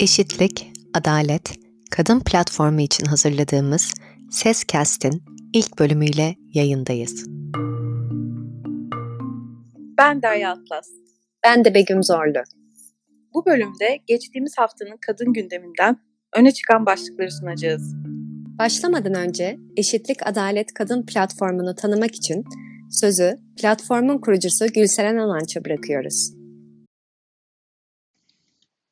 Eşitlik, adalet, kadın platformu için hazırladığımız Sescast'in ilk bölümüyle yayındayız. Ben Derya Atlas. Ben de Begüm Zorlu. Bu bölümde geçtiğimiz haftanın kadın gündeminden öne çıkan başlıkları sunacağız. Başlamadan önce Eşitlik Adalet Kadın platformunu tanımak için sözü platformun kurucusu Gülseren Alanç'a bırakıyoruz.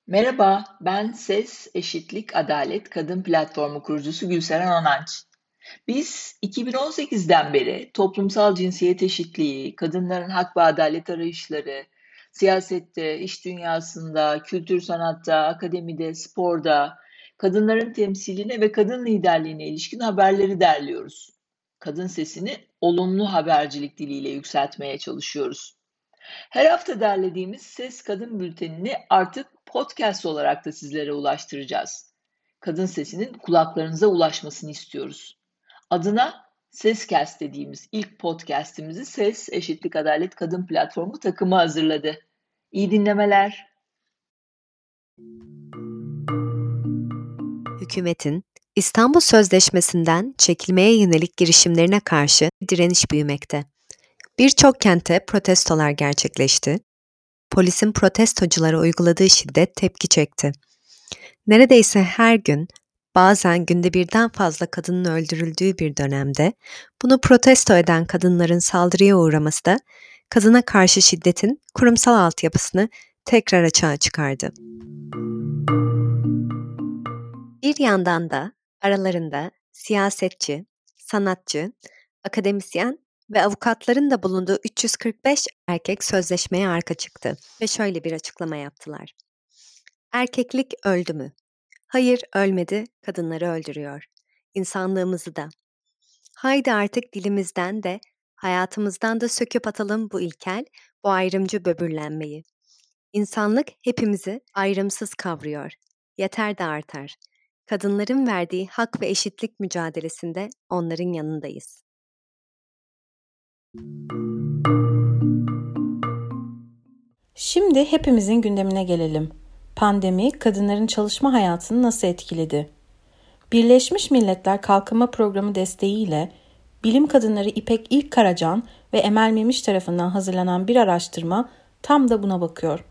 Merhaba, ben Ses, Eşitlik, Adalet Kadın Platformu kurucusu Gülseren Ananç. Biz 2018'den beri toplumsal cinsiyet eşitliği, kadınların hak ve adalet arayışları, siyasette, iş dünyasında, kültür sanatta, akademide, sporda, kadınların temsiline ve kadın liderliğine ilişkin haberleri derliyoruz. Kadın sesini olumlu habercilik diliyle yükseltmeye çalışıyoruz. Her hafta derlediğimiz Ses Kadın Bülteni'ni artık podcast olarak da sizlere ulaştıracağız. Kadın sesinin kulaklarınıza ulaşmasını istiyoruz. Adına Sescast dediğimiz ilk podcast'imizi Ses Eşitlik Adalet Kadın Platformu takımı hazırladı. İyi dinlemeler. Hükümetin İstanbul Sözleşmesi'nden çekilmeye yönelik girişimlerine karşı direniş büyümekte. Birçok kente protestolar gerçekleşti. Polisin protestoculara uyguladığı şiddet tepki çekti. Neredeyse her gün, bazen günde birden fazla kadının öldürüldüğü bir dönemde bunu protesto eden kadınların saldırıya uğraması da kadına karşı şiddetin kurumsal altyapısını tekrar açığa çıkardı. Bir yandan da aralarında siyasetçi, sanatçı, akademisyen ve avukatların da bulunduğu 345 erkek sözleşmeye arka çıktı ve şöyle bir açıklama yaptılar. Erkeklik öldü mü? Hayır ölmedi, kadınları öldürüyor. İnsanlığımızı da. Haydi artık dilimizden de, hayatımızdan da söküp atalım bu ilkel, bu ayrımcı böbürlenmeyi. İnsanlık hepimizi ayrımsız kavruyor. Yeter de artar. Kadınların verdiği hak ve eşitlik mücadelesinde onların yanındayız. Şimdi hepimizin gündemine gelelim. Pandemi kadınların çalışma hayatını nasıl etkiledi? Birleşmiş Milletler Kalkınma Programı desteğiyle bilim kadınları İpek İlk Karacan ve Emel Memiş tarafından hazırlanan bir araştırma tam da buna bakıyor.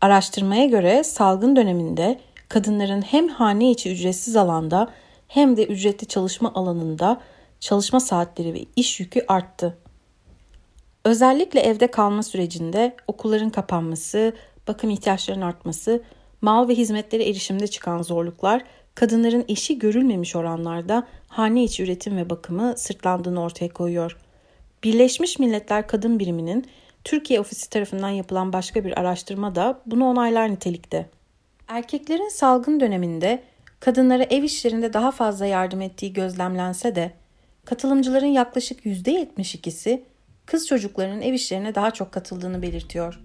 Araştırmaya göre salgın döneminde kadınların hem hane içi ücretsiz alanda hem de ücretli çalışma alanında çalışma saatleri ve iş yükü arttı. Özellikle evde kalma sürecinde okulların kapanması, bakım ihtiyaçlarının artması, mal ve hizmetlere erişimde çıkan zorluklar kadınların eşi görülmemiş oranlarda hane içi üretim ve bakımı sırtlandığını ortaya koyuyor. Birleşmiş Milletler Kadın Biriminin Türkiye ofisi tarafından yapılan başka bir araştırma da bunu onaylar nitelikte. Erkeklerin salgın döneminde kadınlara ev işlerinde daha fazla yardım ettiği gözlemlense de katılımcıların yaklaşık %72'si kız çocuklarının ev işlerine daha çok katıldığını belirtiyor.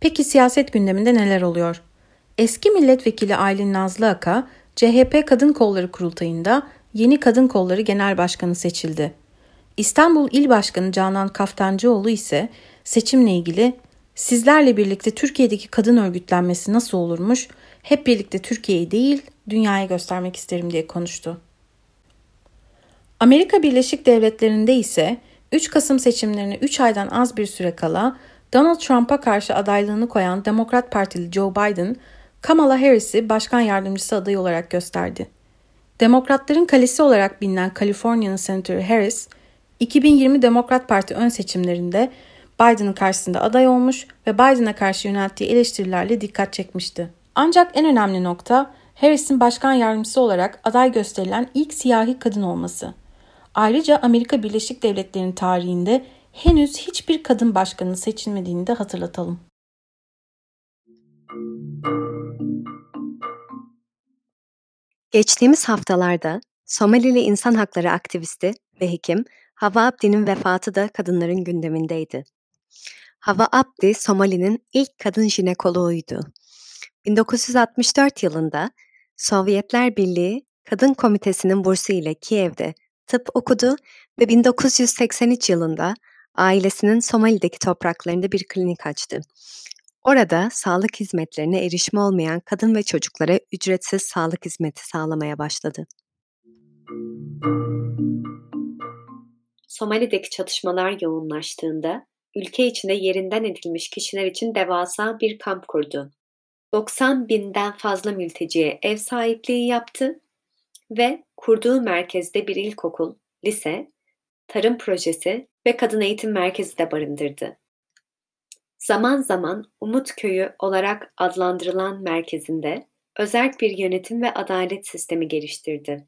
Peki siyaset gündeminde neler oluyor? Eski milletvekili Aylin Nazlı Aka, CHP Kadın Kolları Kurultayı'nda yeni Kadın Kolları Genel Başkanı seçildi. İstanbul İl Başkanı Canan Kaftancıoğlu ise seçimle ilgili sizlerle birlikte Türkiye'deki kadın örgütlenmesi nasıl olurmuş, hep birlikte Türkiye'yi değil dünyaya göstermek isterim diye konuştu. Amerika Birleşik Devletleri'nde ise 3 Kasım seçimlerine 3 aydan az bir süre kala Donald Trump'a karşı adaylığını koyan Demokrat Partili Joe Biden, Kamala Harris'i başkan yardımcısı adayı olarak gösterdi. Demokratların kalesi olarak bilinen Kaliforniya'nın senatörü Harris, 2020 Demokrat Parti ön seçimlerinde Biden'ın karşısında aday olmuş ve Biden'a karşı yönelttiği eleştirilerle dikkat çekmişti. Ancak en önemli nokta Harris'in başkan yardımcısı olarak aday gösterilen ilk siyahi kadın olması. Ayrıca Amerika Birleşik Devletleri'nin tarihinde henüz hiçbir kadın başkanın seçilmediğini de hatırlatalım. Geçtiğimiz haftalarda Somalili insan hakları aktivisti ve hekim Hava Abdi'nin vefatı da kadınların gündemindeydi. Hava Abdi, Somali'nin ilk kadın jinekoloğuydu. 1964 yılında Sovyetler Birliği Kadın Komitesi'nin bursu ile Kiev'de tıp okudu ve 1983 yılında ailesinin Somali'deki topraklarında bir klinik açtı. Orada sağlık hizmetlerine erişimi olmayan kadın ve çocuklara ücretsiz sağlık hizmeti sağlamaya başladı. Somali'deki çatışmalar yoğunlaştığında ülke içinde yerinden edilmiş kişiler için devasa bir kamp kurdu. 90 binden fazla mülteciye ev sahipliği yaptı ve kurduğu merkezde bir ilkokul, lise, tarım projesi ve kadın eğitim merkezi de barındırdı. Zaman zaman Umut Köyü olarak adlandırılan merkezinde özerk bir yönetim ve adalet sistemi geliştirdi.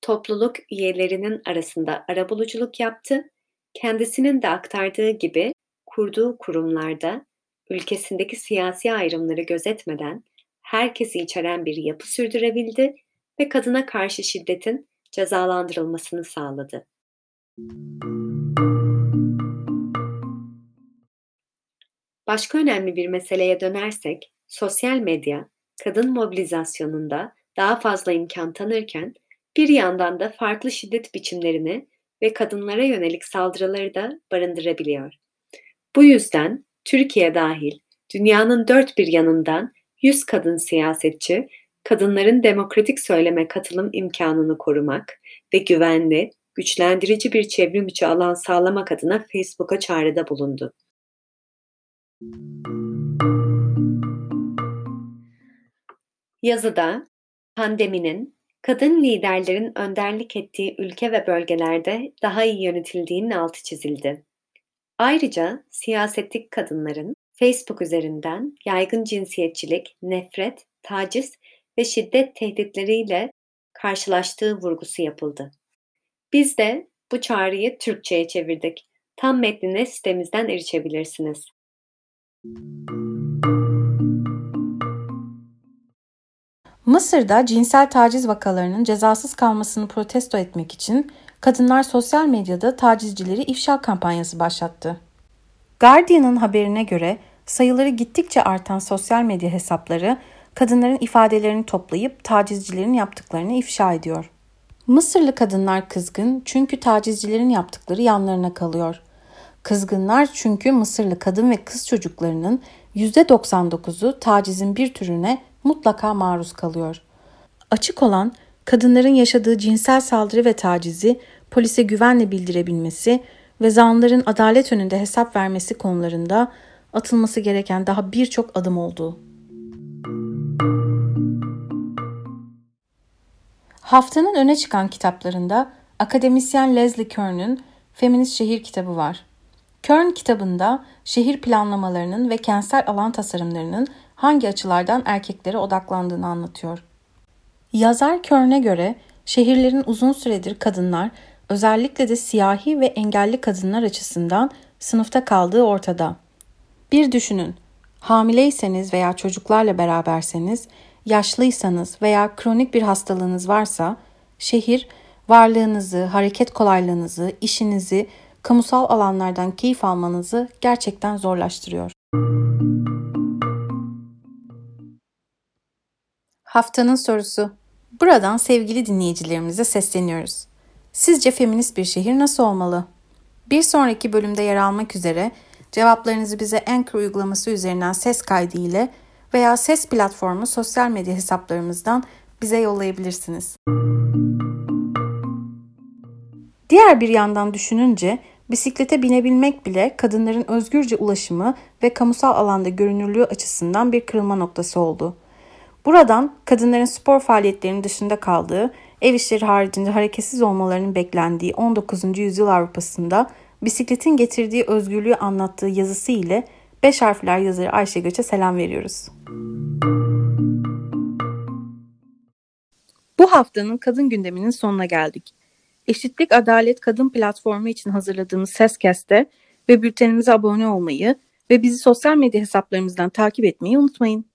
Topluluk üyelerinin arasında arabuluculuk yaptı, kendisinin de aktardığı gibi kurduğu kurumlarda ülkesindeki siyasi ayrımları gözetmeden herkesi içeren bir yapı sürdürebildi ve kadına karşı şiddetin cezalandırılmasını sağladı. Başka önemli bir meseleye dönersek, sosyal medya, kadın mobilizasyonunda daha fazla imkan tanırken, bir yandan da farklı şiddet biçimlerini ve kadınlara yönelik saldırıları da barındırabiliyor. Bu yüzden Türkiye dahil dünyanın dört bir yanından 100 kadın siyasetçi, kadınların demokratik söyleme katılım imkanını korumak ve güvenli, güçlendirici bir çevrim içi alan sağlamak adına Facebook'a çağrıda bulundu. Yazıda pandeminin kadın liderlerin önderlik ettiği ülke ve bölgelerde daha iyi yönetildiğinin altı çizildi. Ayrıca siyasetlik kadınların Facebook üzerinden yaygın cinsiyetçilik, nefret, taciz ve şiddet tehditleriyle karşılaştığı vurgusu yapıldı. Biz de bu çağrıyı Türkçe'ye çevirdik. Tam metnine sitemizden erişebilirsiniz. Mısır'da cinsel taciz vakalarının cezasız kalmasını protesto etmek için kadınlar sosyal medyada tacizcileri ifşa kampanyası başlattı. Guardian'ın haberine göre sayıları gittikçe artan sosyal medya hesapları kadınların ifadelerini toplayıp tacizcilerin yaptıklarını ifşa ediyor. Mısırlı kadınlar kızgın çünkü tacizcilerin yaptıkları yanlarına kalıyor. Kızgınlar çünkü Mısırlı kadın ve kız çocuklarının %99'u tacizin bir türüne mutlaka maruz kalıyor. Açık olan kadınların yaşadığı cinsel saldırı ve tacizi polise güvenle bildirebilmesi ve zanların adalet önünde hesap vermesi konularında atılması gereken daha birçok adım olduğu. Haftanın öne çıkan kitaplarında akademisyen Leslie Kern'ün Feminist Şehir kitabı var. Kern kitabında şehir planlamalarının ve kentsel alan tasarımlarının hangi açılardan erkeklere odaklandığını anlatıyor. Yazar Kern'e göre şehirlerin uzun süredir kadınlar, özellikle de siyahi ve engelli kadınlar açısından sınıfta kaldığı ortada. Bir düşünün, hamileyseniz veya çocuklarla beraberseniz, yaşlıysanız veya kronik bir hastalığınız varsa, şehir varlığınızı, hareket kolaylığınızı, işinizi, kamusal alanlardan keyif almanızı gerçekten zorlaştırıyor. Haftanın sorusu. Buradan sevgili dinleyicilerimize sesleniyoruz. Sizce feminist bir şehir nasıl olmalı? Bir sonraki bölümde yer almak üzere cevaplarınızı bize Anchor uygulaması üzerinden ses kaydı ile veya ses platformu sosyal medya hesaplarımızdan bize yollayabilirsiniz. Diğer bir yandan düşününce bisiklete binebilmek bile kadınların özgürce ulaşımı ve kamusal alanda görünürlüğü açısından bir kırılma noktası oldu. Buradan kadınların spor faaliyetlerinin dışında kaldığı, ev işleri haricinde hareketsiz olmalarının beklendiği 19. yüzyıl Avrupa'sında bisikletin getirdiği özgürlüğü anlattığı yazısı ile beş harfler yazarı Ayşe Göç'e selam veriyoruz. Bu haftanın kadın gündeminin sonuna geldik. Eşitlik Adalet Kadın Platformu için hazırladığımız Seskest'te ve bültenimize abone olmayı ve bizi sosyal medya hesaplarımızdan takip etmeyi unutmayın.